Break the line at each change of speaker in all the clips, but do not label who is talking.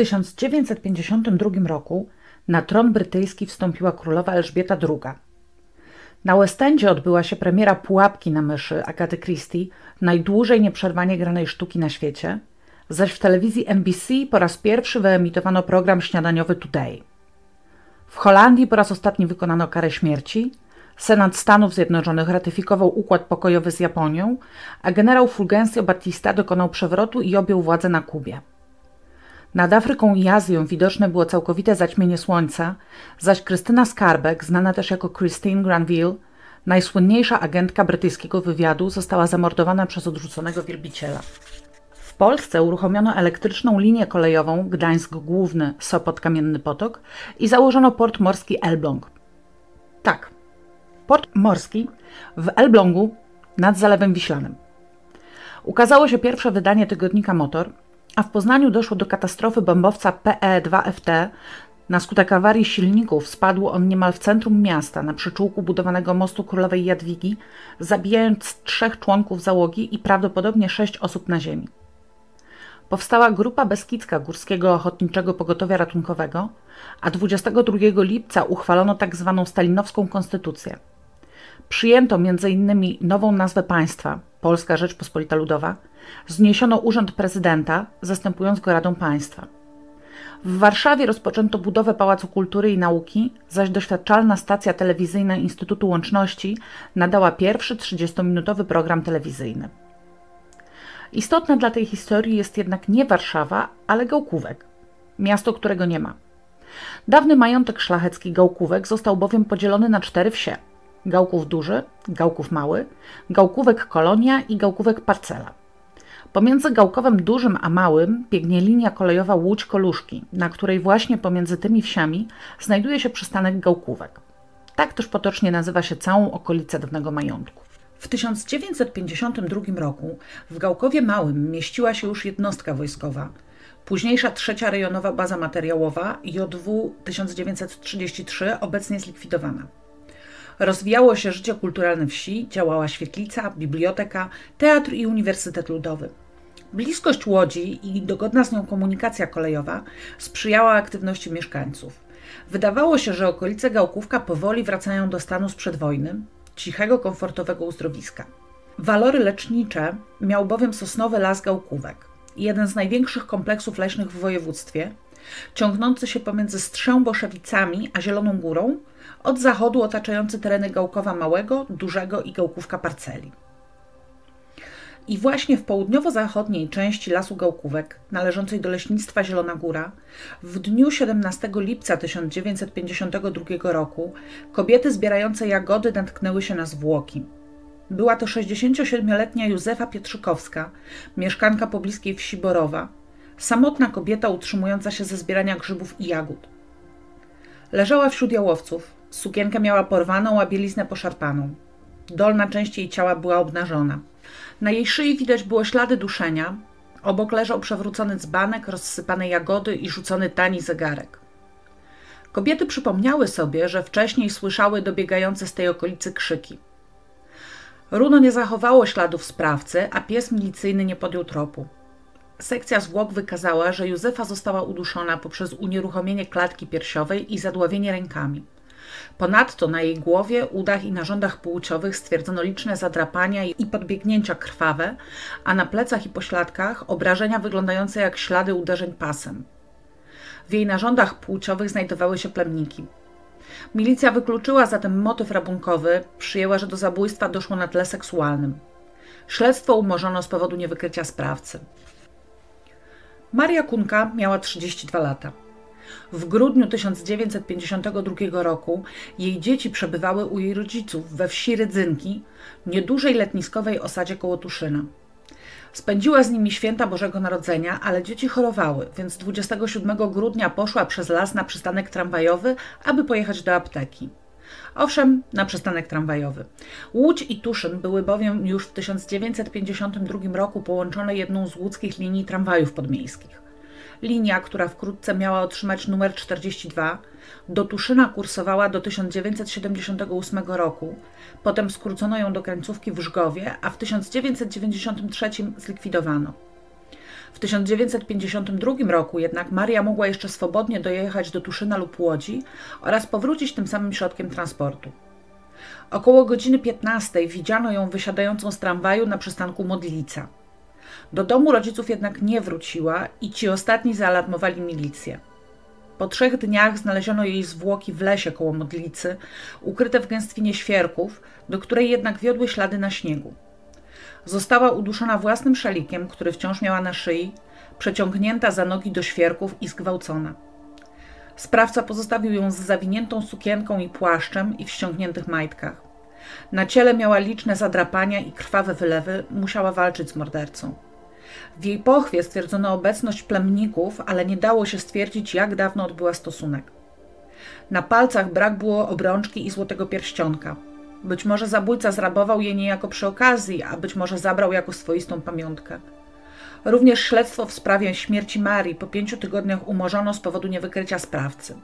1952 roku na tron brytyjski wstąpiła królowa Elżbieta II. Na West Endzie odbyła się premiera Pułapki na myszy Agaty Christie, najdłużej nieprzerwanie granej sztuki na świecie, zaś w telewizji NBC po raz pierwszy wyemitowano program śniadaniowy Today. W Holandii po raz ostatni wykonano karę śmierci, Senat Stanów Zjednoczonych ratyfikował układ pokojowy z Japonią, a generał Fulgencio Batista dokonał przewrotu i objął władzę na Kubie. Nad Afryką i Azją widoczne było całkowite zaćmienie słońca, zaś Krystyna Skarbek, znana też jako Christine Granville, najsłynniejsza agentka brytyjskiego wywiadu, została zamordowana przez odrzuconego wielbiciela. W Polsce uruchomiono elektryczną linię kolejową Gdańsk Główny, Sopot Kamienny Potok i założono port morski Elbląg. Tak, port morski w Elblągu nad Zalewem Wiślanym. Ukazało się pierwsze wydanie tygodnika Motor, a w Poznaniu doszło do katastrofy bombowca PE-2FT. Na skutek awarii silników spadł on niemal w centrum miasta, na przyczółku budowanego mostu Królowej Jadwigi, zabijając trzech członków załogi i prawdopodobnie sześć osób na ziemi. Powstała Grupa Beskidzka Górskiego Ochotniczego Pogotowia Ratunkowego, a 22 lipca uchwalono tzw. Tak stalinowską konstytucję. Przyjęto m.in. nową nazwę państwa Polska Rzeczpospolita Ludowa, zniesiono urząd prezydenta, zastępując go Radą Państwa. W Warszawie rozpoczęto budowę Pałacu Kultury i Nauki, zaś doświadczalna stacja telewizyjna Instytutu Łączności nadała pierwszy 30-minutowy program telewizyjny. Istotne dla tej historii jest jednak nie Warszawa, ale Gałkówek, miasto, którego nie ma. Dawny majątek szlachecki Gałkówek został bowiem podzielony na cztery wsie – Gałków duży, Gałków mały, Gałkówek kolonia i Gałkówek parcela. Pomiędzy Gałkowem dużym a małym biegnie linia kolejowa Łódź-Koluszki, na której właśnie pomiędzy tymi wsiami znajduje się przystanek Gałkówek. Tak też potocznie nazywa się całą okolicę dawnego majątku. W 1952 roku w Gałkowie Małym mieściła się już jednostka wojskowa, późniejsza trzecia rejonowa baza materiałowa JW 1933 obecnie zlikwidowana. Rozwijało się życie kulturalne wsi, działała świetlica, biblioteka, teatr i uniwersytet ludowy. Bliskość Łodzi i dogodna z nią komunikacja kolejowa sprzyjała aktywności mieszkańców. Wydawało się, że okolice Gałkówka powoli wracają do stanu sprzed wojny, cichego, komfortowego uzdrowiska. Walory lecznicze miał bowiem sosnowy las Gałkówek, jeden z największych kompleksów leśnych w województwie, ciągnący się pomiędzy Strzęboszewicami a Zieloną Górą, od zachodu otaczający tereny Gałkowa Małego, Dużego i Gałkówka Parceli. I właśnie w południowo-zachodniej części Lasu Gałkówek, należącej do leśnictwa Zielona Góra, w dniu 17 lipca 1952 roku kobiety zbierające jagody natknęły się na zwłoki. Była to 67-letnia Józefa Pietrzykowska, mieszkanka pobliskiej wsi Borowa, samotna kobieta utrzymująca się ze zbierania grzybów i jagód. Leżała wśród jałowców, Sukienkę miała porwaną, a bieliznę poszarpaną. Dolna część jej ciała była obnażona. Na jej szyi widać było ślady duszenia. Obok leżał przewrócony dzbanek, rozsypane jagody i rzucony tani zegarek. Kobiety przypomniały sobie, że wcześniej słyszały dobiegające z tej okolicy krzyki. Runo nie zachowało śladów sprawcy, a pies milicyjny nie podjął tropu. Sekcja zwłok wykazała, że Józefa została uduszona poprzez unieruchomienie klatki piersiowej i zadławienie rękami. Ponadto na jej głowie, udach i narządach płciowych stwierdzono liczne zadrapania i podbiegnięcia krwawe, a na plecach i pośladkach obrażenia wyglądające jak ślady uderzeń pasem. W jej narządach płciowych znajdowały się plemniki. Milicja wykluczyła zatem motyw rabunkowy, przyjęła, że do zabójstwa doszło na tle seksualnym. Śledztwo umorzono z powodu niewykrycia sprawcy. Maria Kunka miała 32 lata. W grudniu 1952 roku jej dzieci przebywały u jej rodziców we wsi Rydzynki, niedużej letniskowej osadzie koło Tuszyna. Spędziła z nimi święta Bożego Narodzenia, ale dzieci chorowały, więc 27 grudnia poszła przez las na przystanek tramwajowy, aby pojechać do apteki. Owszem, na przystanek tramwajowy. Łódź i Tuszyn były bowiem już w 1952 roku połączone jedną z łódzkich linii tramwajów podmiejskich. Linia, która wkrótce miała otrzymać numer 42, do Tuszyna kursowała do 1978 roku. Potem skrócono ją do krańcówki w Żgowie, a w 1993 zlikwidowano. W 1952 roku jednak Maria mogła jeszcze swobodnie dojechać do Tuszyna lub Łodzi oraz powrócić tym samym środkiem transportu. Około godziny 15 widziano ją wysiadającą z tramwaju na przystanku Modlica. Do domu rodziców jednak nie wróciła i ci ostatni zaalarmowali milicję. Po trzech dniach znaleziono jej zwłoki w lesie koło Modlicy, ukryte w gęstwinie świerków, do której jednak wiodły ślady na śniegu. Została uduszona własnym szalikiem, który wciąż miała na szyi, przeciągnięta za nogi do świerków i zgwałcona. Sprawca pozostawił ją z zawiniętą sukienką i płaszczem i w ściągniętych majtkach. Na ciele miała liczne zadrapania i krwawe wylewy, musiała walczyć z mordercą. W jej pochwie stwierdzono obecność plemników, ale nie dało się stwierdzić, jak dawno odbyła stosunek. Na palcach brak było obrączki i złotego pierścionka. Być może zabójca zrabował je niejako przy okazji, a być może zabrał jako swoistą pamiątkę. Również śledztwo w sprawie śmierci Marii po pięciu tygodniach umorzono z powodu niewykrycia sprawcy.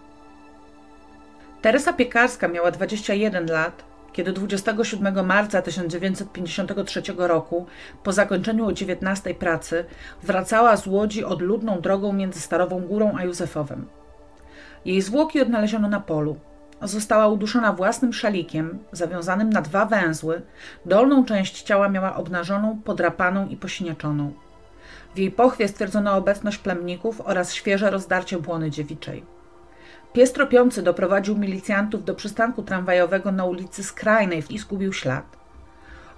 Teresa Piekarska miała 21 lat, kiedy 27 marca 1953 roku, po zakończeniu o 19 pracy, wracała z Łodzi odludną drogą między Starową Górą a Józefowem. Jej zwłoki odnaleziono na polu. Została uduszona własnym szalikiem, zawiązanym na dwa węzły. Dolną część ciała miała obnażoną, podrapaną i posiniaczoną. W jej pochwie stwierdzono obecność plemników oraz świeże rozdarcie błony dziewiczej. Pies tropiący doprowadził milicjantów do przystanku tramwajowego na ulicy Skrajnej i zgubił ślad.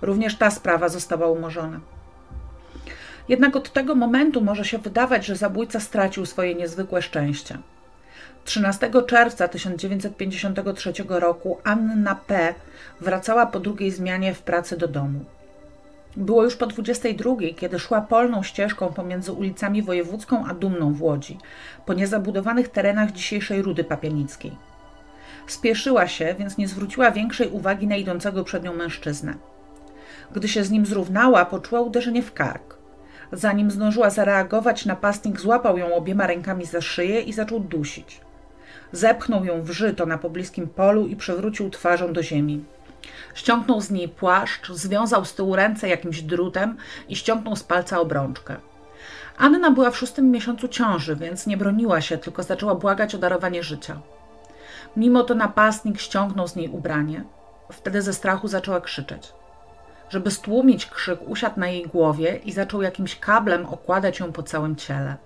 Również ta sprawa została umorzona. Jednak od tego momentu może się wydawać, że zabójca stracił swoje niezwykłe szczęście. 13 czerwca 1953 roku Anna P. wracała po drugiej zmianie w pracy do domu. Było już po 22, kiedy szła polną ścieżką pomiędzy ulicami Wojewódzką a Dumną w Łodzi, po niezabudowanych terenach dzisiejszej Rudy Papianickiej. Spieszyła się, więc nie zwróciła większej uwagi na idącego przed nią mężczyznę. Gdy się z nim zrównała, poczuła uderzenie w kark. Zanim zdążyła zareagować, napastnik złapał ją obiema rękami za szyję i zaczął dusić. Zepchnął ją w żyto na pobliskim polu i przewrócił twarzą do ziemi. Ściągnął z niej płaszcz, związał z tyłu ręce jakimś drutem i ściągnął z palca obrączkę. Anna była w szóstym miesiącu ciąży, więc nie broniła się, tylko zaczęła błagać o darowanie życia. Mimo to napastnik ściągnął z niej ubranie. Wtedy ze strachu zaczęła krzyczeć. Żeby stłumić krzyk, usiadł na jej głowie i zaczął jakimś kablem okładać ją po całym ciele.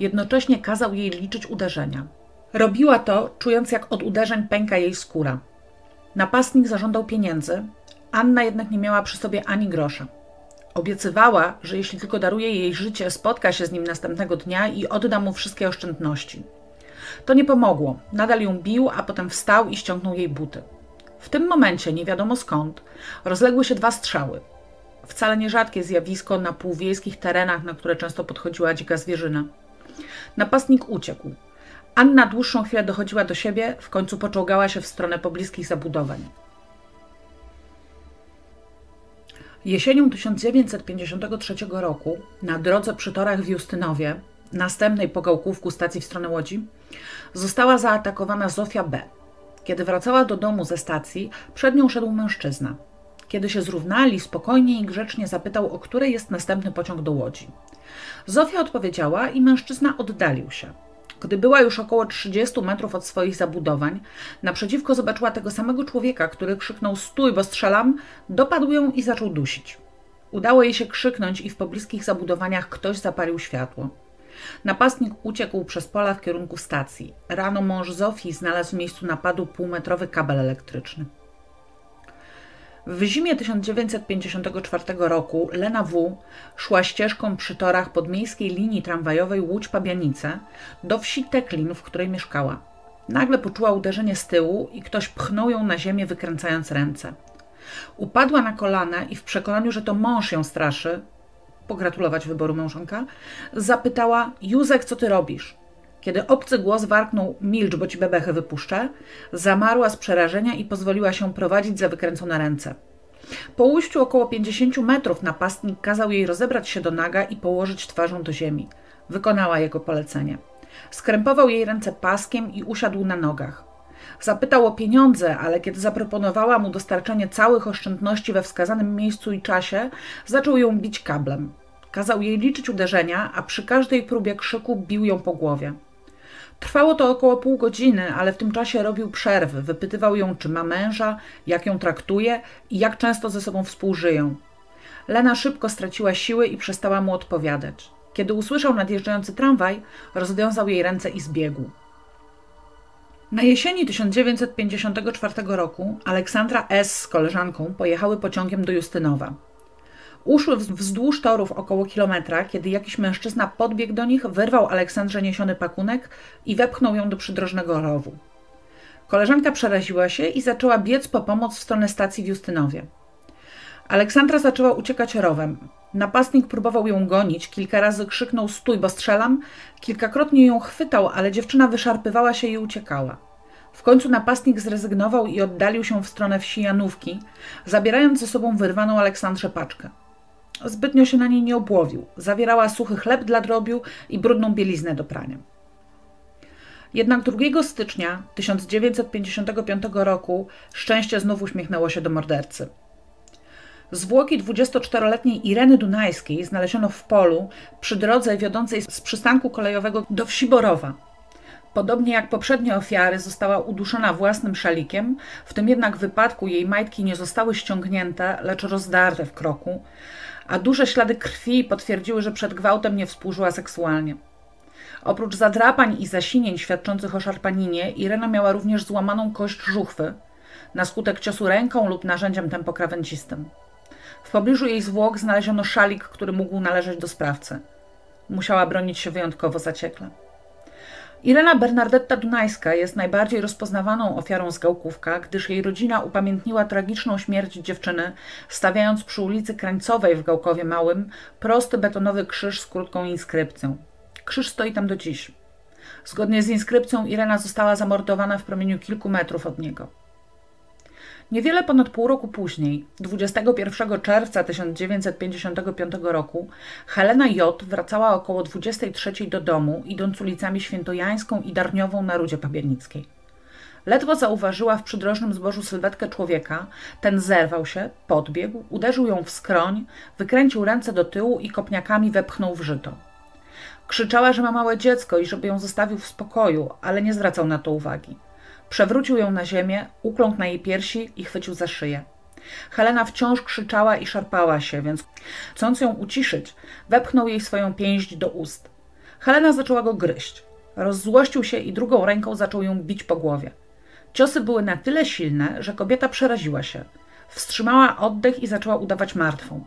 Jednocześnie kazał jej liczyć uderzenia. Robiła to, czując jak od uderzeń pęka jej skóra. Napastnik zażądał pieniędzy, Anna jednak nie miała przy sobie ani grosza. Obiecywała, że jeśli tylko daruje jej życie, spotka się z nim następnego dnia i odda mu wszystkie oszczędności. To nie pomogło. Nadal ją bił, a potem wstał i ściągnął jej buty. W tym momencie, nie wiadomo skąd, rozległy się dwa strzały. Wcale nierzadkie zjawisko na półwiejskich terenach, na które często podchodziła dzika zwierzyna. Napastnik uciekł. Anna dłuższą chwilę dochodziła do siebie, w końcu poczołgała się w stronę pobliskich zabudowań. Jesienią 1953 roku, na drodze przy torach w Justynowie, następnej po Gałkówku stacji w stronę Łodzi, została zaatakowana Zofia B. Kiedy wracała do domu ze stacji, przed nią szedł mężczyzna. Kiedy się zrównali, spokojnie i grzecznie zapytał, o której jest następny pociąg do Łodzi. Zofia odpowiedziała i mężczyzna oddalił się. Gdy była już około 30 metrów od swoich zabudowań, naprzeciwko zobaczyła tego samego człowieka, który krzyknął stój, bo strzelam, dopadł ją i zaczął dusić. Udało jej się krzyknąć i w pobliskich zabudowaniach ktoś zapalił światło. Napastnik uciekł przez pola w kierunku stacji. Rano mąż Zofii znalazł w miejscu napadu półmetrowy kabel elektryczny. W zimie 1954 roku Lena W. szła ścieżką przy torach podmiejskiej linii tramwajowej Łódź-Pabianice do wsi Teklin, w której mieszkała. Nagle poczuła uderzenie z tyłu i ktoś pchnął ją na ziemię, wykręcając ręce. Upadła na kolana i w przekonaniu, że to mąż ją straszy, pogratulować wyboru małżonka, zapytała: Józek, co ty robisz? Kiedy obcy głos warknął milcz, bo ci bebechy wypuszczę, zamarła z przerażenia i pozwoliła się prowadzić za wykręcone ręce. Po ujściu około 50 metrów napastnik kazał jej rozebrać się do naga i położyć twarzą do ziemi. Wykonała jego polecenie. Skrępował jej ręce paskiem i usiadł na nogach. Zapytał o pieniądze, ale kiedy zaproponowała mu dostarczenie całych oszczędności we wskazanym miejscu i czasie, zaczął ją bić kablem. Kazał jej liczyć uderzenia, a przy każdej próbie krzyku bił ją po głowie. Trwało to około pół godziny, ale w tym czasie robił przerwy. Wypytywał ją, czy ma męża, jak ją traktuje i jak często ze sobą współżyją. Lena szybko straciła siły i przestała mu odpowiadać. Kiedy usłyszał nadjeżdżający tramwaj, rozwiązał jej ręce i zbiegł. Na jesieni 1954 roku Aleksandra S. z koleżanką pojechały pociągiem do Justynowa. Uszły wzdłuż torów około kilometra, kiedy jakiś mężczyzna podbiegł do nich, wyrwał Aleksandrze niesiony pakunek i wepchnął ją do przydrożnego rowu. Koleżanka przeraziła się i zaczęła biec po pomoc w stronę stacji w Justynowie. Aleksandra zaczęła uciekać rowem. Napastnik próbował ją gonić, kilka razy krzyknął stój, bo strzelam, kilkakrotnie ją chwytał, ale dziewczyna wyszarpywała się i uciekała. W końcu napastnik zrezygnował i oddalił się w stronę wsi Janówki, zabierając ze sobą wyrwaną Aleksandrze paczkę. Zbytnio się na niej nie obłowił. Zawierała suchy chleb dla drobiu i brudną bieliznę do prania. Jednak 2 stycznia 1955 roku szczęście znów uśmiechnęło się do mordercy. Zwłoki 24-letniej Ireny Dunajskiej znaleziono w polu przy drodze wiodącej z przystanku kolejowego do wsi Borowa. Podobnie jak poprzednie ofiary, została uduszona własnym szalikiem, w tym jednak wypadku jej majtki nie zostały ściągnięte, lecz rozdarte w kroku, a duże ślady krwi potwierdziły, że przed gwałtem nie współżyła seksualnie. Oprócz zadrapań i zasinień świadczących o szarpaninie, Irena miała również złamaną kość żuchwy na skutek ciosu ręką lub narzędziem tempokrawędzistym. W pobliżu jej zwłok znaleziono szalik, który mógł należeć do sprawcy. Musiała bronić się wyjątkowo zaciekle. Irena Bernardetta Dunajska jest najbardziej rozpoznawaną ofiarą z Gałkówka, gdyż jej rodzina upamiętniła tragiczną śmierć dziewczyny, stawiając przy ulicy Krańcowej w Gałkowie Małym prosty betonowy krzyż z krótką inskrypcją. Krzyż stoi tam do dziś. Zgodnie z inskrypcją Irena została zamordowana w promieniu kilku metrów od niego. Niewiele ponad pół roku później, 21 czerwca 1955 roku, Helena J. wracała około 23 do domu, idąc ulicami Świętojańską i Darniową na Rudzie Pabiernickiej. Ledwo zauważyła w przydrożnym zbożu sylwetkę człowieka, ten zerwał się, podbiegł, uderzył ją w skroń, wykręcił ręce do tyłu i kopniakami wepchnął w żyto. Krzyczała, że ma małe dziecko i żeby ją zostawił w spokoju, ale nie zwracał na to uwagi. Przewrócił ją na ziemię, ukląkł na jej piersi i chwycił za szyję. Helena wciąż krzyczała i szarpała się, więc chcąc ją uciszyć, wepchnął jej swoją pięść do ust. Helena zaczęła go gryźć. Rozzłościł się i drugą ręką zaczął ją bić po głowie. Ciosy były na tyle silne, że kobieta przeraziła się. Wstrzymała oddech i zaczęła udawać martwą.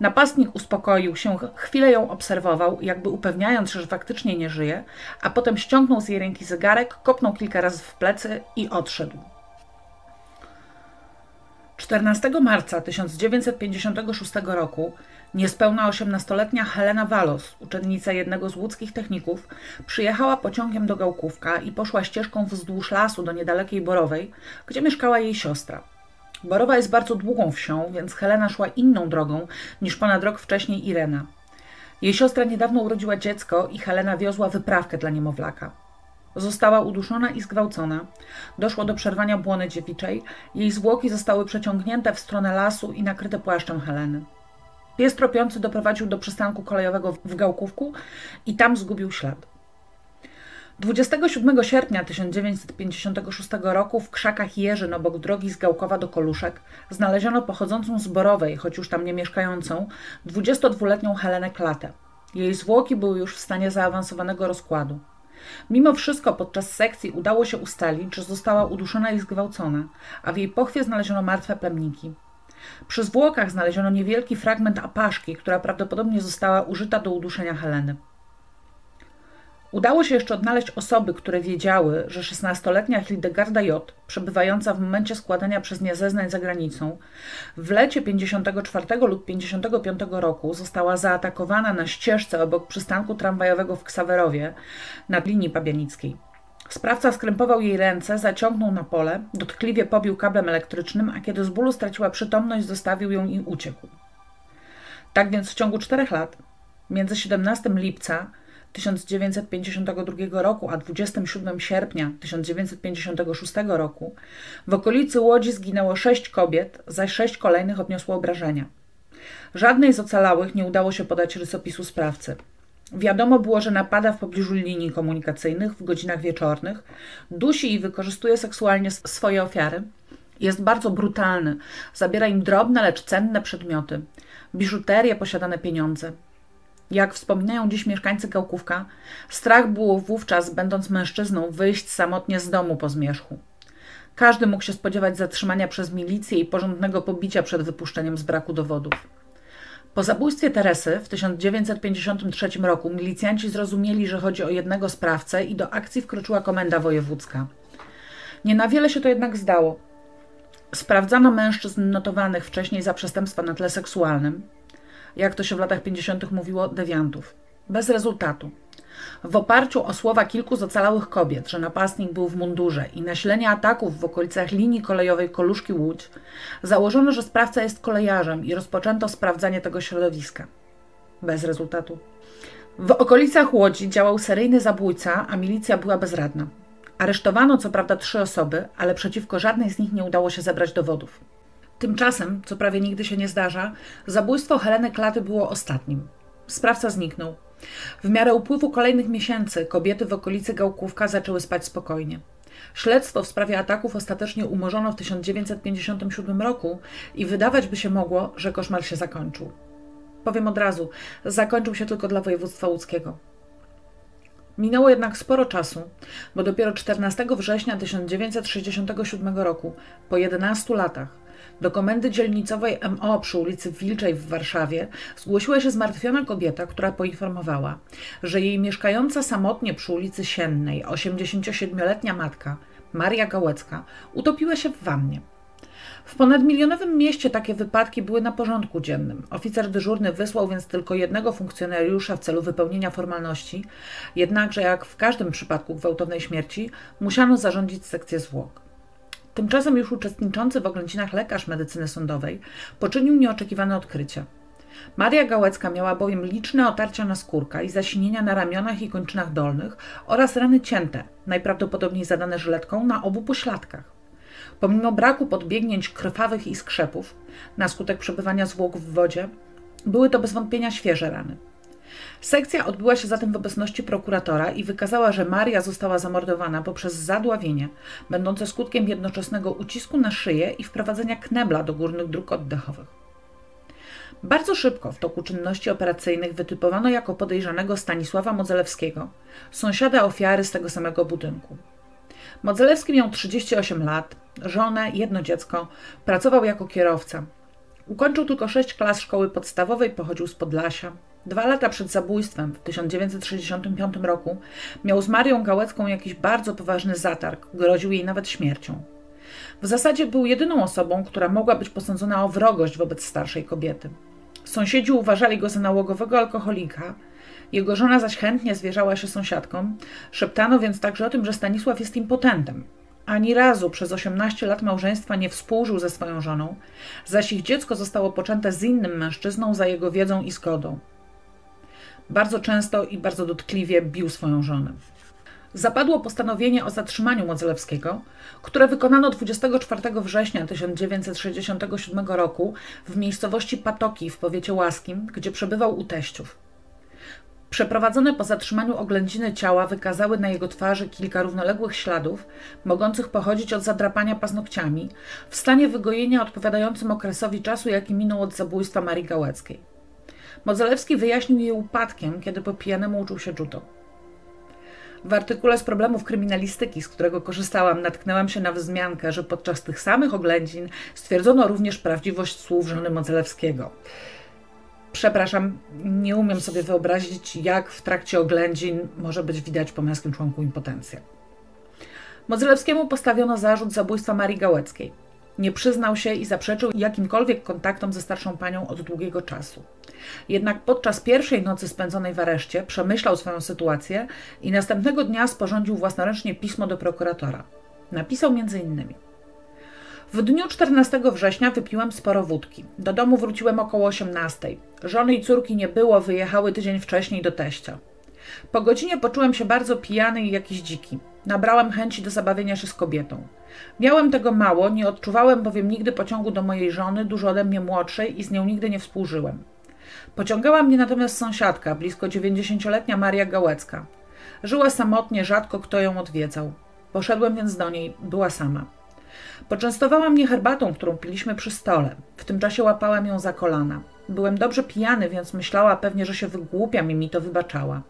Napastnik uspokoił się, chwilę ją obserwował, jakby upewniając się, że faktycznie nie żyje, a potem ściągnął z jej ręki zegarek, kopnął kilka razy w plecy i odszedł. 14 marca 1956 roku niespełna 18-letnia Helena Walos, uczennica jednego z łódzkich techników, przyjechała pociągiem do Gałkówka i poszła ścieżką wzdłuż lasu do niedalekiej Borowej, gdzie mieszkała jej siostra. Borowa jest bardzo długą wsią, więc Helena szła inną drogą niż ponad rok wcześniej Irena. Jej siostra niedawno urodziła dziecko i Helena wiozła wyprawkę dla niemowlaka. Została uduszona i zgwałcona. Doszło do przerwania błony dziewiczej. Jej zwłoki zostały przeciągnięte w stronę lasu i nakryte płaszczem Heleny. Pies tropiący doprowadził do przystanku kolejowego w Gałkówku i tam zgubił ślad. 27 sierpnia 1956 roku w krzakach Jerzyn obok drogi z Gałkowa do Koluszek znaleziono pochodzącą z Borowej, choć już tam nie mieszkającą, 22-letnią Helenę Klatę. Jej zwłoki były już w stanie zaawansowanego rozkładu. Mimo wszystko podczas sekcji udało się ustalić, że została uduszona i zgwałcona, a w jej pochwie znaleziono martwe plemniki. Przy zwłokach znaleziono niewielki fragment apaszki, która prawdopodobnie została użyta do uduszenia Heleny. Udało się jeszcze odnaleźć osoby, które wiedziały, że 16-letnia Hildegarda J., przebywająca w momencie składania przez nie zeznań za granicą, w lecie 54 lub 55 roku została zaatakowana na ścieżce obok przystanku tramwajowego w Ksawerowie nad linii pabianickiej. Sprawca skrępował jej ręce, zaciągnął na pole, dotkliwie pobił kablem elektrycznym, a kiedy z bólu straciła przytomność, zostawił ją i uciekł. Tak więc w ciągu czterech lat, między 17 lipca 1952 roku, a 27 sierpnia 1956 roku w okolicy Łodzi zginęło sześć kobiet, zaś sześć kolejnych odniosło obrażenia. Żadnej z ocalałych nie udało się podać rysopisu sprawcy. Wiadomo było, że napada w pobliżu linii komunikacyjnych w godzinach wieczornych, dusi i wykorzystuje seksualnie swoje ofiary. Jest bardzo brutalny, zabiera im drobne, lecz cenne przedmioty, biżuterię, posiadane pieniądze. Jak wspominają dziś mieszkańcy Gałkówka, strach było wówczas, będąc mężczyzną, wyjść samotnie z domu po zmierzchu. Każdy mógł się spodziewać zatrzymania przez milicję i porządnego pobicia przed wypuszczeniem z braku dowodów. Po zabójstwie Teresy w 1953 roku milicjanci zrozumieli, że chodzi o jednego sprawcę i do akcji wkroczyła komenda wojewódzka. Nie na wiele się to jednak zdało. Sprawdzano mężczyzn notowanych wcześniej za przestępstwa na tle seksualnym, jak to się w latach 50. mówiło, dewiantów. Bez rezultatu. W oparciu o słowa kilku z ocalałych kobiet, że napastnik był w mundurze i nasilenie ataków w okolicach linii kolejowej Koluszki Łódź, założono, że sprawca jest kolejarzem i rozpoczęto sprawdzanie tego środowiska. Bez rezultatu. W okolicach Łodzi działał seryjny zabójca, a milicja była bezradna. Aresztowano co prawda trzy osoby, ale przeciwko żadnej z nich nie udało się zebrać dowodów. Tymczasem, co prawie nigdy się nie zdarza, zabójstwo Heleny Klaty było ostatnim. Sprawca zniknął. W miarę upływu kolejnych miesięcy kobiety w okolicy Gałkówka zaczęły spać spokojnie. Śledztwo w sprawie ataków ostatecznie umorzono w 1957 roku i wydawać by się mogło, że koszmar się zakończył. Powiem od razu, zakończył się tylko dla województwa łódzkiego. Minęło jednak sporo czasu, bo dopiero 14 września 1967 roku, po 11 latach, do komendy dzielnicowej MO przy ulicy Wilczej w Warszawie zgłosiła się zmartwiona kobieta, która poinformowała, że jej mieszkająca samotnie przy ulicy Siennej 87-letnia matka, Maria Gałecka, utopiła się w wannie. W ponadmilionowym mieście takie wypadki były na porządku dziennym. Oficer dyżurny wysłał więc tylko jednego funkcjonariusza w celu wypełnienia formalności, jednakże jak w każdym przypadku gwałtownej śmierci musiano zarządzić sekcję zwłok. Tymczasem już uczestniczący w oględzinach lekarz medycyny sądowej poczynił nieoczekiwane odkrycie. Maria Gałecka miała bowiem liczne otarcia na skórka i zasinienia na ramionach i kończynach dolnych oraz rany cięte, najprawdopodobniej zadane żyletką, na obu pośladkach. Pomimo braku podbiegnięć krwawych i skrzepów, na skutek przebywania zwłok w wodzie, były to bez wątpienia świeże rany. Sekcja odbyła się zatem w obecności prokuratora i wykazała, że Maria została zamordowana poprzez zadławienie, będące skutkiem jednoczesnego ucisku na szyję i wprowadzenia knebla do górnych dróg oddechowych. Bardzo szybko w toku czynności operacyjnych wytypowano jako podejrzanego Stanisława Modzelewskiego, sąsiada ofiary z tego samego budynku. Modzelewski miał 38 lat, żonę, jedno dziecko, pracował jako kierowca. Ukończył tylko sześć klas szkoły podstawowej, pochodził z Podlasia. Dwa lata przed zabójstwem, w 1965 roku, miał z Marią Gałecką jakiś bardzo poważny zatarg, groził jej nawet śmiercią. W zasadzie był jedyną osobą, która mogła być posądzona o wrogość wobec starszej kobiety. Sąsiedzi uważali go za nałogowego alkoholika, jego żona zaś chętnie zwierzała się sąsiadkom, szeptano więc także o tym, że Stanisław jest impotentem. Ani razu przez 18 lat małżeństwa nie współżył ze swoją żoną, zaś ich dziecko zostało poczęte z innym mężczyzną za jego wiedzą i zgodą bardzo często i bardzo dotkliwie bił swoją żonę. Zapadło postanowienie o zatrzymaniu Modzelewskiego, które wykonano 24 września 1967 roku w miejscowości Patoki w powiecie łaskim, gdzie przebywał u teściów. Przeprowadzone po zatrzymaniu oględziny ciała wykazały na jego twarzy kilka równoległych śladów, mogących pochodzić od zadrapania paznokciami, w stanie wygojenia odpowiadającym okresowi czasu, jaki minął od zabójstwa Marii Gałeckiej. Modzelewski wyjaśnił je upadkiem, kiedy po pijanemu uczył się judo. W artykule z problemów kryminalistyki, z którego korzystałam, natknęłam się na wzmiankę, że podczas tych samych oględzin stwierdzono również prawdziwość słów żony Modzelewskiego. Przepraszam, nie umiem sobie wyobrazić, jak w trakcie oględzin może być widać po męskim członku impotencję. Modzelewskiemu postawiono zarzut zabójstwa Marii Gałeckiej. Nie przyznał się i zaprzeczył jakimkolwiek kontaktom ze starszą panią od długiego czasu. Jednak podczas pierwszej nocy spędzonej w areszcie przemyślał swoją sytuację i następnego dnia sporządził własnoręcznie pismo do prokuratora. Napisał m.in. W dniu 14 września wypiłem sporo wódki. Do domu wróciłem około 18. Żony i córki nie było, wyjechały tydzień wcześniej do teścia. Po godzinie poczułem się bardzo pijany i jakiś dziki. Nabrałam chęci do zabawienia się z kobietą. Miałem tego mało, nie odczuwałem bowiem nigdy pociągu do mojej żony, dużo ode mnie młodszej i z nią nigdy nie współżyłem. Pociągała mnie natomiast sąsiadka, blisko dziewięćdziesięcioletnia Maria Gałecka. Żyła samotnie, rzadko kto ją odwiedzał. Poszedłem więc do niej, była sama. Poczęstowała mnie herbatą, którą piliśmy przy stole. W tym czasie łapałem ją za kolana. Byłem dobrze pijany, więc myślała pewnie, że się wygłupiam i mi to wybaczała.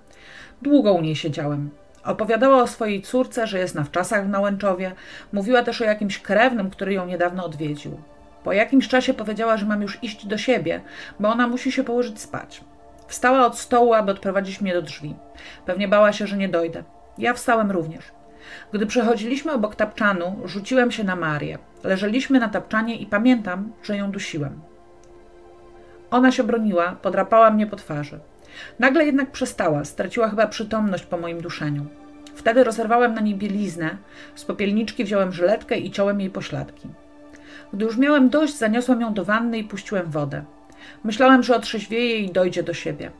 Długo u niej siedziałem. Opowiadała o swojej córce, że jest na wczasach w Nałęczowie. Mówiła też o jakimś krewnym, który ją niedawno odwiedził. Po jakimś czasie powiedziała, że mam już iść do siebie, bo ona musi się położyć spać. Wstała od stołu, aby odprowadzić mnie do drzwi. Pewnie bała się, że nie dojdę. Ja wstałem również. Gdy przechodziliśmy obok tapczanu, rzuciłem się na Marię. Leżeliśmy na tapczanie i pamiętam, że ją dusiłem. Ona się broniła, podrapała mnie po twarzy. Nagle jednak przestała, straciła chyba przytomność po moim duszeniu. Wtedy rozerwałem na niej bieliznę, z popielniczki wziąłem żyletkę i ciąłem jej pośladki. Gdy już miałem dość, zaniosłem ją do wanny i puściłem wodę. Myślałem, że otrzeźwieje i dojdzie do siebie.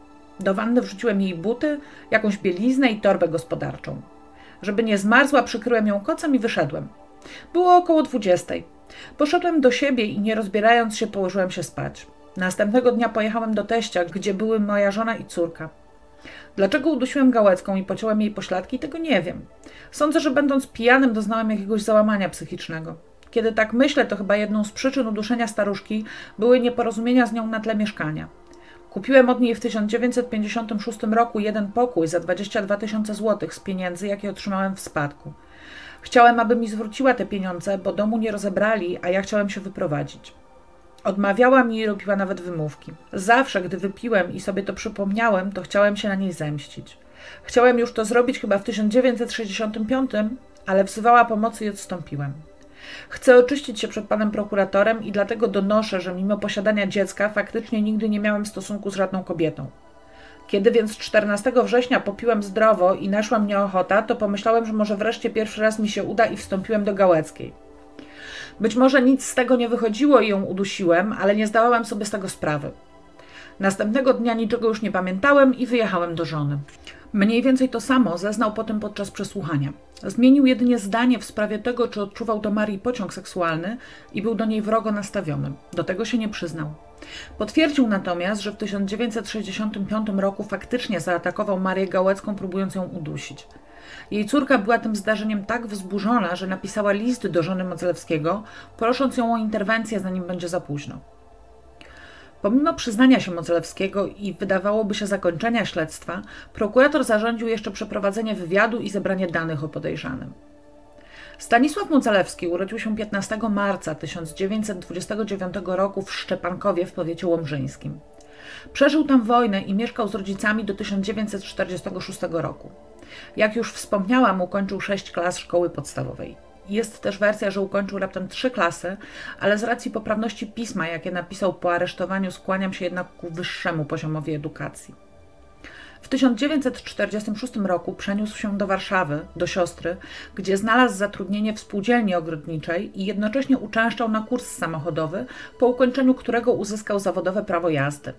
Do wanny wrzuciłem jej buty, jakąś bieliznę i torbę gospodarczą. Żeby nie zmarzła, przykryłem ją kocem i wyszedłem. Było około dwudziestej. Poszedłem do siebie i nie rozbierając się położyłem się spać. Następnego dnia pojechałem do teścia, gdzie były moja żona i córka. Dlaczego udusiłem Gałecką i pociąłem jej pośladki, tego nie wiem. Sądzę, że będąc pijanym doznałem jakiegoś załamania psychicznego. Kiedy tak myślę, to chyba jedną z przyczyn uduszenia staruszki były nieporozumienia z nią na tle mieszkania. Kupiłem od niej w 1956 roku jeden pokój za 22 tysiące złotych z pieniędzy, jakie otrzymałem w spadku. Chciałem, aby mi zwróciła te pieniądze, bo domu nie rozebrali, a ja chciałem się wyprowadzić. Odmawiała mi i robiła nawet wymówki. Zawsze, gdy wypiłem i sobie to przypomniałem, to chciałem się na niej zemścić. Chciałem już to zrobić chyba w 1965, ale wzywała pomocy i odstąpiłem. Chcę oczyścić się przed panem prokuratorem i dlatego donoszę, że mimo posiadania dziecka faktycznie nigdy nie miałem stosunku z żadną kobietą. Kiedy więc 14 września popiłem zdrowo i naszła mnie ochota, to pomyślałem, że może wreszcie pierwszy raz mi się uda i wstąpiłem do Gałeckiej. Być może nic z tego nie wychodziło i ją udusiłem, ale nie zdawałem sobie z tego sprawy. Następnego dnia niczego już nie pamiętałem i wyjechałem do żony. Mniej więcej to samo zeznał potem podczas przesłuchania. Zmienił jedynie zdanie w sprawie tego, czy odczuwał do Marii pociąg seksualny i był do niej wrogo nastawiony. Do tego się nie przyznał. Potwierdził natomiast, że w 1965 roku faktycznie zaatakował Marię Gałecką, próbując ją udusić. Jej córka była tym zdarzeniem tak wzburzona, że napisała list do żony Modzelewskiego, prosząc ją o interwencję, zanim będzie za późno. Pomimo przyznania się Modzelewskiego i wydawałoby się zakończenia śledztwa, prokurator zarządził jeszcze przeprowadzenie wywiadu i zebranie danych o podejrzanym. Stanisław Modzelewski urodził się 15 marca 1929 roku w Szczepankowie w powiecie łomżyńskim. Przeżył tam wojnę i mieszkał z rodzicami do 1946 roku. Jak już wspomniałam, ukończył sześć klas szkoły podstawowej. Jest też wersja, że ukończył raptem trzy klasy, ale z racji poprawności pisma, jakie napisał po aresztowaniu, skłaniam się jednak ku wyższemu poziomowi edukacji. W 1946 roku przeniósł się do Warszawy, do siostry, gdzie znalazł zatrudnienie w spółdzielni ogrodniczej i jednocześnie uczęszczał na kurs samochodowy, po ukończeniu którego uzyskał zawodowe prawo jazdy.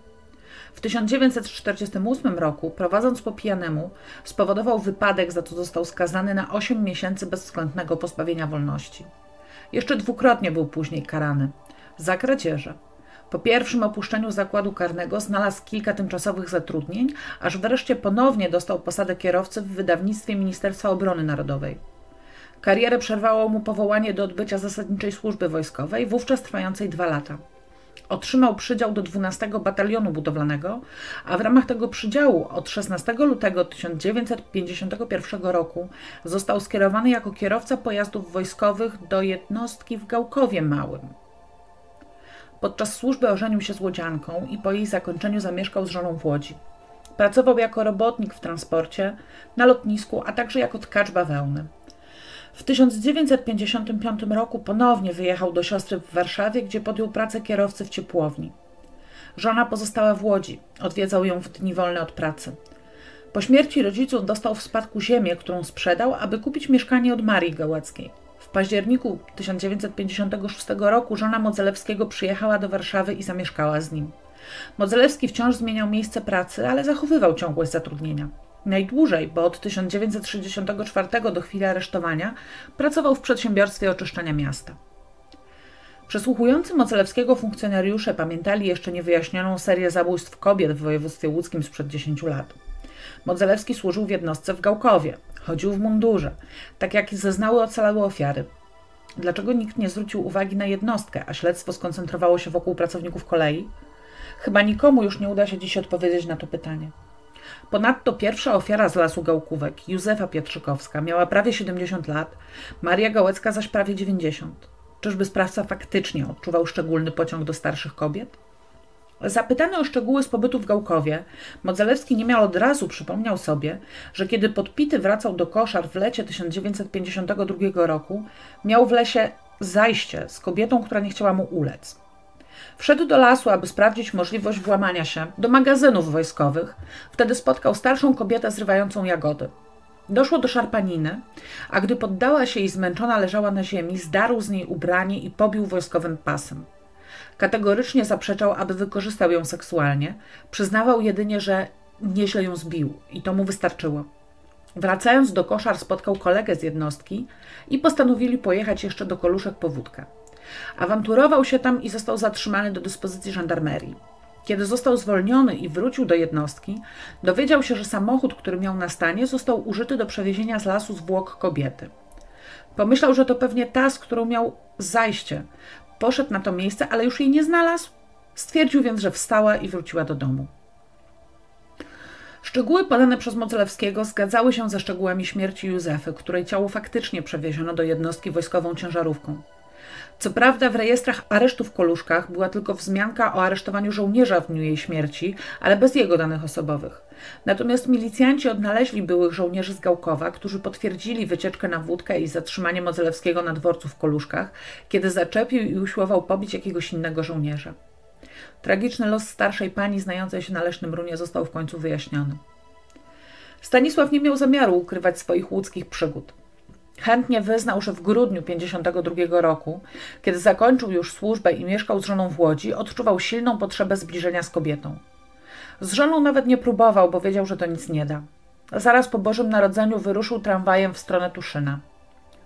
W 1948 roku, prowadząc po pijanemu, spowodował wypadek, za co został skazany na 8 miesięcy bezwzględnego pozbawienia wolności. Jeszcze dwukrotnie był później karany za kradzieże. Po pierwszym opuszczeniu zakładu karnego znalazł kilka tymczasowych zatrudnień, aż wreszcie ponownie dostał posadę kierowcy w wydawnictwie Ministerstwa Obrony Narodowej. Karierę przerwało mu powołanie do odbycia zasadniczej służby wojskowej, wówczas trwającej dwa lata. Otrzymał przydział do 12 Batalionu Budowlanego, a w ramach tego przydziału od 16 lutego 1951 roku został skierowany jako kierowca pojazdów wojskowych do jednostki w Gałkowie Małym. Podczas służby ożenił się z łodzianką i po jej zakończeniu zamieszkał z żoną w Łodzi. Pracował jako robotnik w transporcie, na lotnisku, a także jako tkacz bawełny. W 1955 roku ponownie wyjechał do siostry w Warszawie, gdzie podjął pracę kierowcy w ciepłowni. Żona pozostała w Łodzi, odwiedzał ją w dni wolne od pracy. Po śmierci rodziców dostał w spadku ziemię, którą sprzedał, aby kupić mieszkanie od Marii Gałackiej. W październiku 1956 roku żona Modzelewskiego przyjechała do Warszawy i zamieszkała z nim. Modzelewski wciąż zmieniał miejsce pracy, ale zachowywał ciągłość zatrudnienia. Najdłużej, bo od 1964 do chwili aresztowania, pracował w przedsiębiorstwie oczyszczania miasta. Przesłuchujący Mocelewskiego funkcjonariusze pamiętali jeszcze niewyjaśnioną serię zabójstw kobiet w województwie łódzkim sprzed 10 lat. Modzelewski służył w jednostce w Gałkowie. Chodził w mundurze. Tak jak zeznały ocalałe ofiary. Dlaczego nikt nie zwrócił uwagi na jednostkę, a śledztwo skoncentrowało się wokół pracowników kolei? Chyba nikomu już nie uda się dziś odpowiedzieć na to pytanie. Ponadto pierwsza ofiara z Lasu Gałkówek, Józefa Pietrzykowska, miała prawie 70 lat, Maria Gałecka zaś prawie 90. Czyżby sprawca faktycznie odczuwał szczególny pociąg do starszych kobiet? Zapytany o szczegóły z pobytu w Gałkowie, Modzelewski niemal od razu przypomniał sobie, że kiedy podpity wracał do koszar w lecie 1952 roku, miał w lesie zajście z kobietą, która nie chciała mu ulec. Wszedł do lasu, aby sprawdzić możliwość włamania się do magazynów wojskowych. Wtedy spotkał starszą kobietę zrywającą jagody. Doszło do szarpaniny, a gdy poddała się i zmęczona leżała na ziemi, zdarł z niej ubranie i pobił wojskowym pasem. Kategorycznie zaprzeczał, aby wykorzystał ją seksualnie. Przyznawał jedynie, że nieźle ją zbił i to mu wystarczyło. Wracając do koszar, spotkał kolegę z jednostki i postanowili pojechać jeszcze do Koluszek po wódkę. Awanturował się tam i został zatrzymany do dyspozycji żandarmerii. Kiedy został zwolniony i wrócił do jednostki, dowiedział się, że samochód, który miał na stanie, został użyty do przewiezienia z lasu zwłok kobiety. Pomyślał, że to pewnie ta, z którą miał zajście, Poszedł na to miejsce, ale już jej nie znalazł. Stwierdził więc, że wstała i wróciła do domu. Szczegóły podane przez Mocelewskiego zgadzały się ze szczegółami śmierci Józefy, której ciało faktycznie przewieziono do jednostki wojskową ciężarówką. Co prawda w rejestrach aresztu w Koluszkach była tylko wzmianka o aresztowaniu żołnierza w dniu jej śmierci, ale bez jego danych osobowych. Natomiast milicjanci odnaleźli byłych żołnierzy z Gałkowa, którzy potwierdzili wycieczkę na wódkę i zatrzymanie Modzelewskiego na dworcu w Koluszkach, kiedy zaczepił i usiłował pobić jakiegoś innego żołnierza. Tragiczny los starszej pani znającej się na Leśnym Runie został w końcu wyjaśniony. Stanisław nie miał zamiaru ukrywać swoich łódzkich przygód. Chętnie wyznał, że w grudniu 52 roku, kiedy zakończył już służbę i mieszkał z żoną w Łodzi, odczuwał silną potrzebę zbliżenia z kobietą. Z żoną nawet nie próbował, bo wiedział, że to nic nie da. Zaraz po Bożym Narodzeniu wyruszył tramwajem w stronę Tuszyna.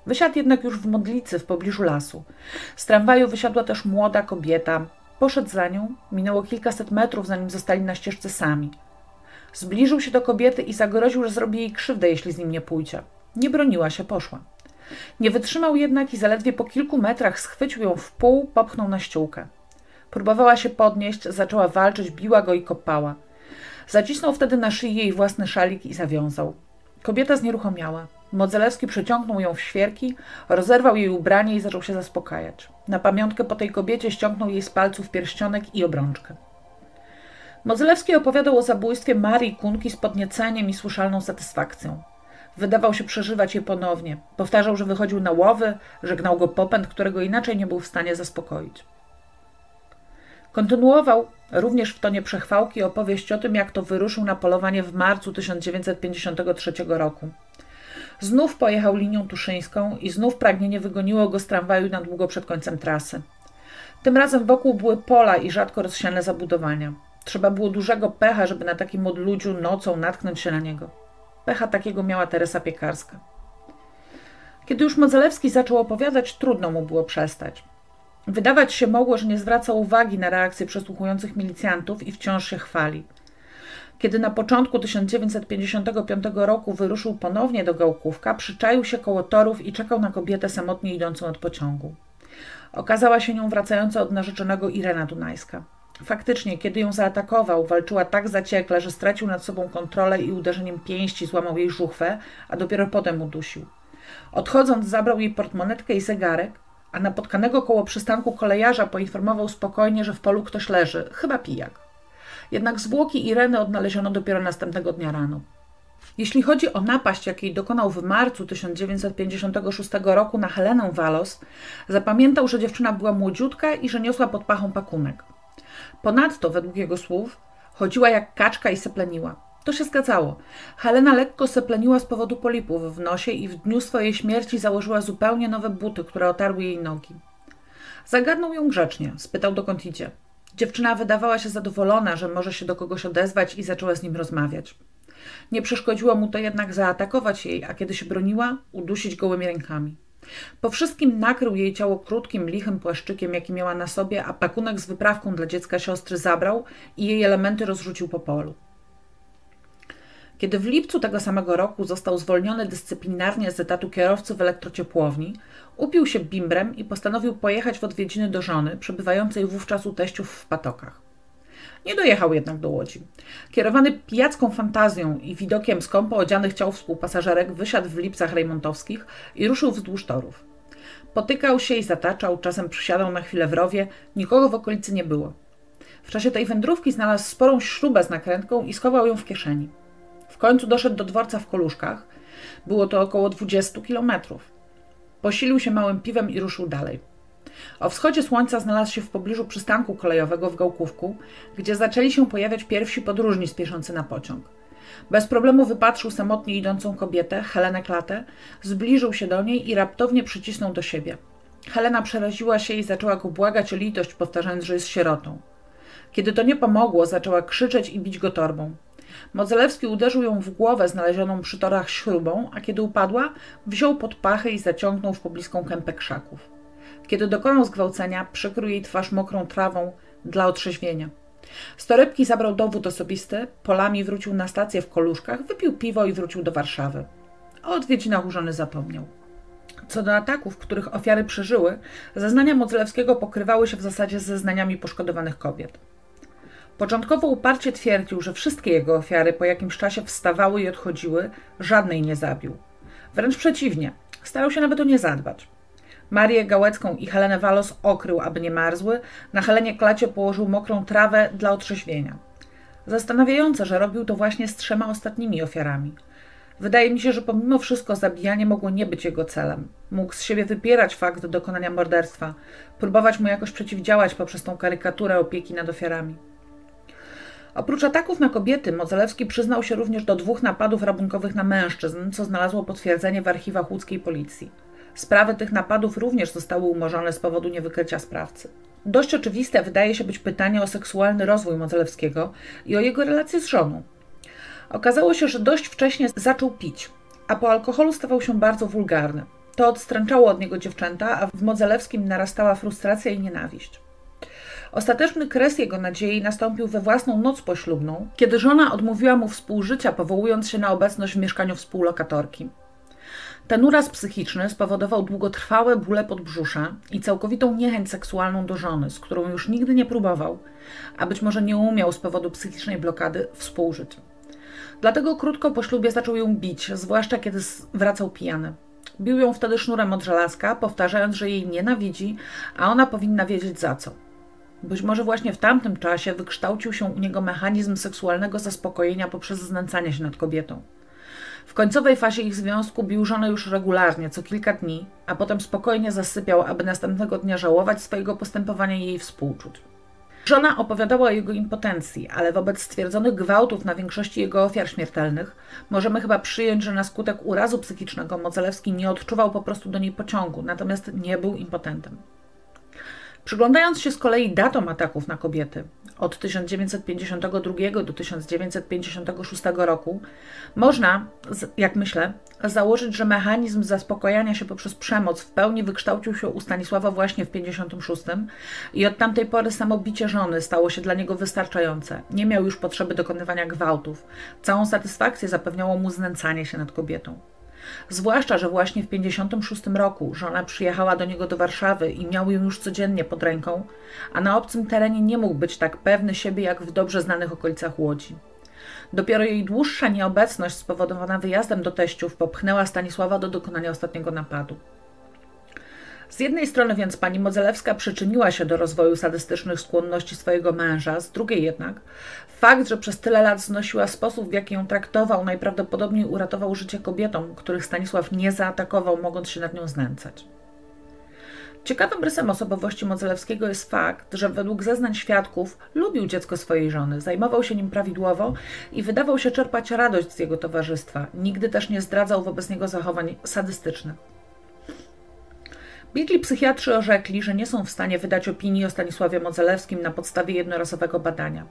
Wysiadł jednak już w Modlicy, w pobliżu lasu. Z tramwaju wysiadła też młoda kobieta. Poszedł za nią, minęło kilkaset metrów, zanim zostali na ścieżce sami. Zbliżył się do kobiety i zagroził, że zrobi jej krzywdę, jeśli z nim nie pójdzie. Nie broniła się, poszła. Nie wytrzymał jednak i zaledwie po kilku metrach schwycił ją w pół, popchnął na ściółkę. Próbowała się podnieść, zaczęła walczyć, biła go i kopała. Zacisnął wtedy na szyi jej własny szalik i zawiązał. Kobieta znieruchomiała. Modzelewski przeciągnął ją w świerki, rozerwał jej ubranie i zaczął się zaspokajać. Na pamiątkę po tej kobiecie ściągnął jej z palców pierścionek i obrączkę. Modzelewski opowiadał o zabójstwie Marii Kunki z podnieceniem i słyszalną satysfakcją. Wydawał się przeżywać je ponownie. Powtarzał, że wychodził na łowy, żegnał go popęd, którego inaczej nie był w stanie zaspokoić. Kontynuował również w tonie przechwałki opowieść o tym, jak to wyruszył na polowanie w marcu 1953 roku. Znów pojechał linią tuszyńską i znów pragnienie wygoniło go z tramwaju na długo przed końcem trasy. Tym razem wokół były pola i rzadko rozsiane zabudowania. Trzeba było dużego pecha, żeby na takim odludziu nocą natknąć się na niego. Pecha takiego miała Teresa Piekarska. Kiedy już Modzelewski zaczął opowiadać, trudno mu było przestać. Wydawać się mogło, że nie zwraca uwagi na reakcje przesłuchujących milicjantów i wciąż się chwali. Kiedy na początku 1955 roku wyruszył ponownie do Gałkówka, przyczaił się koło torów i czekał na kobietę samotnie idącą od pociągu. Okazała się nią wracająca od narzeczonego Irena Dunajska. Faktycznie, kiedy ją zaatakował, walczyła tak zaciekle, że stracił nad sobą kontrolę i uderzeniem pięści złamał jej żuchwę, a dopiero potem udusił. Odchodząc, zabrał jej portmonetkę i zegarek, a napotkanego koło przystanku kolejarza poinformował spokojnie, że w polu ktoś leży, chyba pijak. Jednak zwłoki Ireny odnaleziono dopiero następnego dnia rano. Jeśli chodzi o napaść, jakiej dokonał w marcu 1956 roku na Helenę Walos, zapamiętał, że dziewczyna była młodziutka i że niosła pod pachą pakunek. Ponadto, według jego słów, chodziła jak kaczka i sepleniła. To się zgadzało. Helena lekko sepleniła z powodu polipów w nosie i w dniu swojej śmierci założyła zupełnie nowe buty, które otarły jej nogi. Zagadnął ją grzecznie, spytał dokąd idzie. Dziewczyna wydawała się zadowolona, że może się do kogoś odezwać i zaczęła z nim rozmawiać. Nie przeszkodziło mu to jednak zaatakować jej, a kiedy się broniła, udusić gołymi rękami. Po wszystkim nakrył jej ciało krótkim, lichym płaszczykiem, jaki miała na sobie, a pakunek z wyprawką dla dziecka siostry zabrał i jej elementy rozrzucił po polu. Kiedy w lipcu tego samego roku został zwolniony dyscyplinarnie z etatu kierowcy w elektrociepłowni, upił się bimbrem i postanowił pojechać w odwiedziny do żony, przebywającej wówczas u teściów w Patokach. Nie dojechał jednak do Łodzi. Kierowany pijacką fantazją i widokiem skąpo odzianych ciał współpasażerek wysiadł w Lipcach Rejmontowskich i ruszył wzdłuż torów. Potykał się i zataczał, czasem przysiadał na chwilę w rowie, nikogo w okolicy nie było. W czasie tej wędrówki znalazł sporą śrubę z nakrętką i schował ją w kieszeni. W końcu doszedł do dworca w Koluszkach. Było to około 20 kilometrów. Posilił się małym piwem i ruszył dalej. O wschodzie słońca znalazł się w pobliżu przystanku kolejowego w Gałkówku, gdzie zaczęli się pojawiać pierwsi podróżni spieszący na pociąg. Bez problemu wypatrzył samotnie idącą kobietę, Helenę Klatę, zbliżył się do niej i raptownie przycisnął do siebie. Helena przeraziła się i zaczęła go błagać o litość, powtarzając, że jest sierotą. Kiedy to nie pomogło, zaczęła krzyczeć i bić go torbą. Modzelewski uderzył ją w głowę znalezioną przy torach śrubą, a kiedy upadła, wziął pod pachę i zaciągnął w pobliską kępę krzaków. Kiedy dokonał zgwałcenia, przykrył jej twarz mokrą trawą dla otrzeźwienia. Z torebki zabrał dowód osobisty, polami wrócił na stację w Koluszkach, wypił piwo i wrócił do Warszawy. O odwiedzinach urzony zapomniał. Co do ataków, których ofiary przeżyły, zeznania Modzelewskiego pokrywały się w zasadzie z zeznaniami poszkodowanych kobiet. Początkowo uparcie twierdził, że wszystkie jego ofiary po jakimś czasie wstawały i odchodziły, żadnej nie zabił. Wręcz przeciwnie, starał się nawet o nie zadbać. Marię Gałecką i Helenę Walos okrył, aby nie marzły, na Helenie Klacie położył mokrą trawę dla otrzeźwienia. Zastanawiające, że robił to właśnie z trzema ostatnimi ofiarami. Wydaje mi się, że pomimo wszystko zabijanie mogło nie być jego celem. Mógł z siebie wypierać fakt dokonania morderstwa, próbować mu jakoś przeciwdziałać poprzez tą karykaturę opieki nad ofiarami. Oprócz ataków na kobiety, Mozelewski przyznał się również do dwóch napadów rabunkowych na mężczyzn, co znalazło potwierdzenie w archiwach łódzkiej policji. Sprawy tych napadów również zostały umorzone z powodu niewykrycia sprawcy. Dość oczywiste wydaje się być pytanie o seksualny rozwój Mozelewskiego i o jego relacje z żoną. Okazało się, że dość wcześnie zaczął pić, a po alkoholu stawał się bardzo wulgarny. To odstręczało od niego dziewczęta, a w Modzelewskim narastała frustracja i nienawiść. Ostateczny kres jego nadziei nastąpił we własną noc poślubną, kiedy żona odmówiła mu współżycia, powołując się na obecność w mieszkaniu współlokatorki. Ten uraz psychiczny spowodował długotrwałe bóle podbrzusza i całkowitą niechęć seksualną do żony, z którą już nigdy nie próbował, a być może nie umiał z powodu psychicznej blokady współżyć. Dlatego krótko po ślubie zaczął ją bić, zwłaszcza kiedy wracał pijany. Bił ją wtedy sznurem od żelazka, powtarzając, że jej nienawidzi, a ona powinna wiedzieć za co. Być może właśnie w tamtym czasie wykształcił się u niego mechanizm seksualnego zaspokojenia poprzez znęcanie się nad kobietą. Końcowej fazie ich związku bił żonę już regularnie, co kilka dni, a potem spokojnie zasypiał, aby następnego dnia żałować swojego postępowania i jej współczuć. Żona opowiadała o jego impotencji, ale wobec stwierdzonych gwałtów na większości jego ofiar śmiertelnych możemy chyba przyjąć, że na skutek urazu psychicznego Mocelewski nie odczuwał po prostu do niej pociągu, natomiast nie był impotentem. Przyglądając się z kolei datom ataków na kobiety od 1952 do 1956 roku, można, jak myślę, założyć, że mechanizm zaspokojania się poprzez przemoc w pełni wykształcił się u Stanisława właśnie w 56 i od tamtej pory samo bicie żony stało się dla niego wystarczające. Nie miał już potrzeby dokonywania gwałtów. Całą satysfakcję zapewniało mu znęcanie się nad kobietą. Zwłaszcza, że właśnie w 56 roku żona przyjechała do niego do Warszawy i miał ją już codziennie pod ręką, a na obcym terenie nie mógł być tak pewny siebie jak w dobrze znanych okolicach Łodzi. Dopiero jej dłuższa nieobecność spowodowana wyjazdem do teściów popchnęła Stanisława do dokonania ostatniego napadu. Z jednej strony więc pani Modzelewska przyczyniła się do rozwoju sadystycznych skłonności swojego męża, z drugiej jednak fakt, że przez tyle lat znosiła sposób, w jaki ją traktował, najprawdopodobniej uratował życie kobietom, których Stanisław nie zaatakował, mogąc się nad nią znęcać. Ciekawym rysem osobowości Modzelewskiego jest fakt, że według zeznań świadków lubił dziecko swojej żony, zajmował się nim prawidłowo i wydawał się czerpać radość z jego towarzystwa. Nigdy też nie zdradzał wobec niego zachowań sadystycznych. Biegli psychiatrzy orzekli, że nie są w stanie wydać opinii o Stanisławie Modzelewskim na podstawie jednorazowego badania.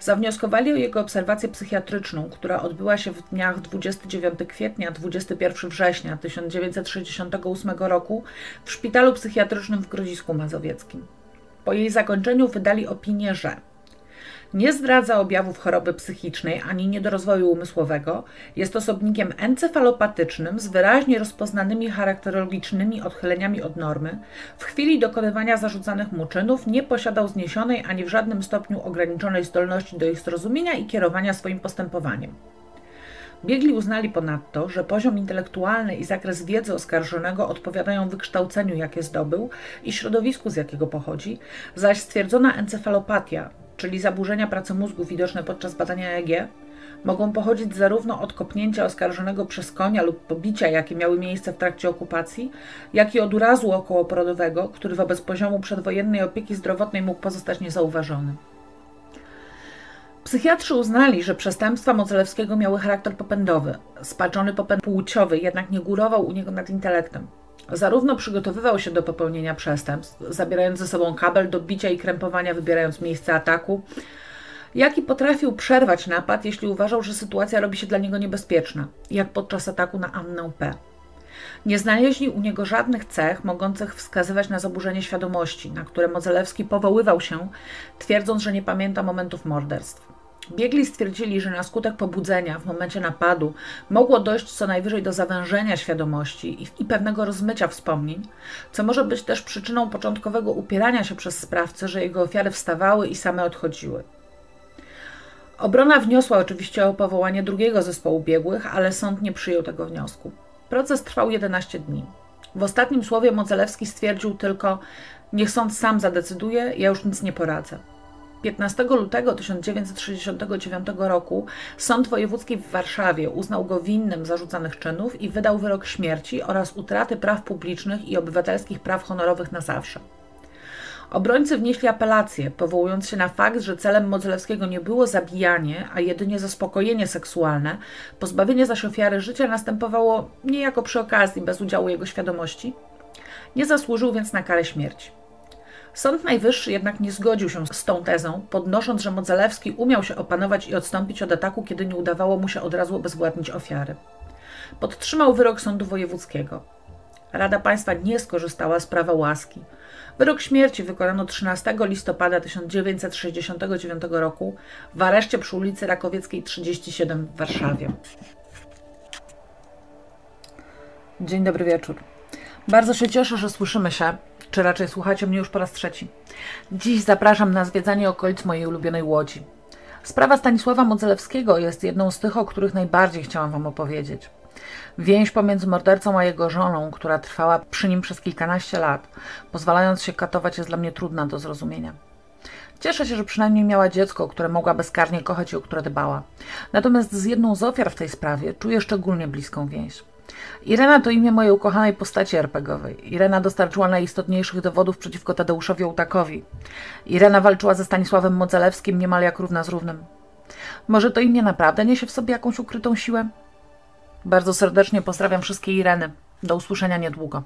Zawnioskowali o jego obserwację psychiatryczną, która odbyła się w dniach 29 kwietnia 21 września 1968 roku w szpitalu psychiatrycznym w Grodzisku Mazowieckim. Po jej zakończeniu wydali opinię, że nie zdradza objawów choroby psychicznej ani niedorozwoju umysłowego, jest osobnikiem encefalopatycznym z wyraźnie rozpoznanymi charakterologicznymi odchyleniami od normy, w chwili dokonywania zarzucanych mu czynów nie posiadał zniesionej ani w żadnym stopniu ograniczonej zdolności do ich zrozumienia i kierowania swoim postępowaniem. Biegli uznali ponadto, że poziom intelektualny i zakres wiedzy oskarżonego odpowiadają wykształceniu, jakie zdobył i środowisku, z jakiego pochodzi, zaś stwierdzona encefalopatia, czyli zaburzenia pracy mózgu widoczne podczas badania EEG, mogą pochodzić zarówno od kopnięcia oskarżonego przez konia lub pobicia, jakie miały miejsce w trakcie okupacji, jak i od urazu okołoporodowego, który wobec poziomu przedwojennej opieki zdrowotnej mógł pozostać niezauważony. Psychiatrzy uznali, że przestępstwa Mocelewskiego miały charakter popędowy. Spaczony popęd płciowy jednak nie górował u niego nad intelektem. Zarówno przygotowywał się do popełnienia przestępstw, zabierając ze sobą kabel do bicia i krępowania, wybierając miejsce ataku, jak i potrafił przerwać napad, jeśli uważał, że sytuacja robi się dla niego niebezpieczna, jak podczas ataku na Annę P. Nie znaleźli u niego żadnych cech mogących wskazywać na zaburzenie świadomości, na które Mozelewski powoływał się, twierdząc, że nie pamięta momentów morderstw. Biegli stwierdzili, że na skutek pobudzenia w momencie napadu mogło dojść co najwyżej do zawężenia świadomości i, pewnego rozmycia wspomnień, co może być też przyczyną początkowego upierania się przez sprawcę, że jego ofiary wstawały i same odchodziły. Obrona wniosła oczywiście o powołanie drugiego zespołu biegłych, ale sąd nie przyjął tego wniosku. Proces trwał 11 dni. W ostatnim słowie Mocelewski stwierdził tylko: Niech sąd sam zadecyduje, ja już nic nie poradzę. 15 lutego 1969 roku Sąd Wojewódzki w Warszawie uznał go winnym zarzucanych czynów i wydał wyrok śmierci oraz utraty praw publicznych i obywatelskich praw honorowych na zawsze. Obrońcy wnieśli apelację, powołując się na fakt, że celem Modzelewskiego nie było zabijanie, a jedynie zaspokojenie seksualne, pozbawienie zaś ofiary życia następowało niejako przy okazji, bez udziału jego świadomości. Nie zasłużył więc na karę śmierci. Sąd Najwyższy jednak nie zgodził się z tą tezą, podnosząc, że Modzelewski umiał się opanować i odstąpić od ataku, kiedy nie udawało mu się od razu obezwładnić ofiary. Podtrzymał wyrok Sądu Wojewódzkiego. Rada Państwa nie skorzystała z prawa łaski. Wyrok śmierci wykonano 13 listopada 1969 roku w areszcie przy ulicy Rakowieckiej 37 w Warszawie. Dzień dobry wieczór. Bardzo się cieszę, że słyszymy się czy raczej słuchacie mnie już po raz trzeci. Dziś zapraszam na zwiedzanie okolic mojej ulubionej łodzi. Sprawa Stanisława Modzelewskiego jest jedną z tych, o których najbardziej chciałam Wam opowiedzieć. Więź pomiędzy mordercą a jego żoną, która trwała przy nim przez kilkanaście lat, pozwalając się katować, jest dla mnie trudna do zrozumienia. Cieszę się, że przynajmniej miała dziecko, które mogła bezkarnie kochać i o które dbała. Natomiast z jedną z ofiar w tej sprawie czuję szczególnie bliską więź. Irena to imię mojej ukochanej postaci RPGowej. Irena dostarczyła najistotniejszych dowodów przeciwko Tadeuszowi Ołtakowi. Irena walczyła ze Stanisławem Modzelewskim niemal jak równa z równym. Może to imię naprawdę niesie w sobie jakąś ukrytą siłę? Bardzo serdecznie pozdrawiam wszystkie Ireny. Do usłyszenia niedługo.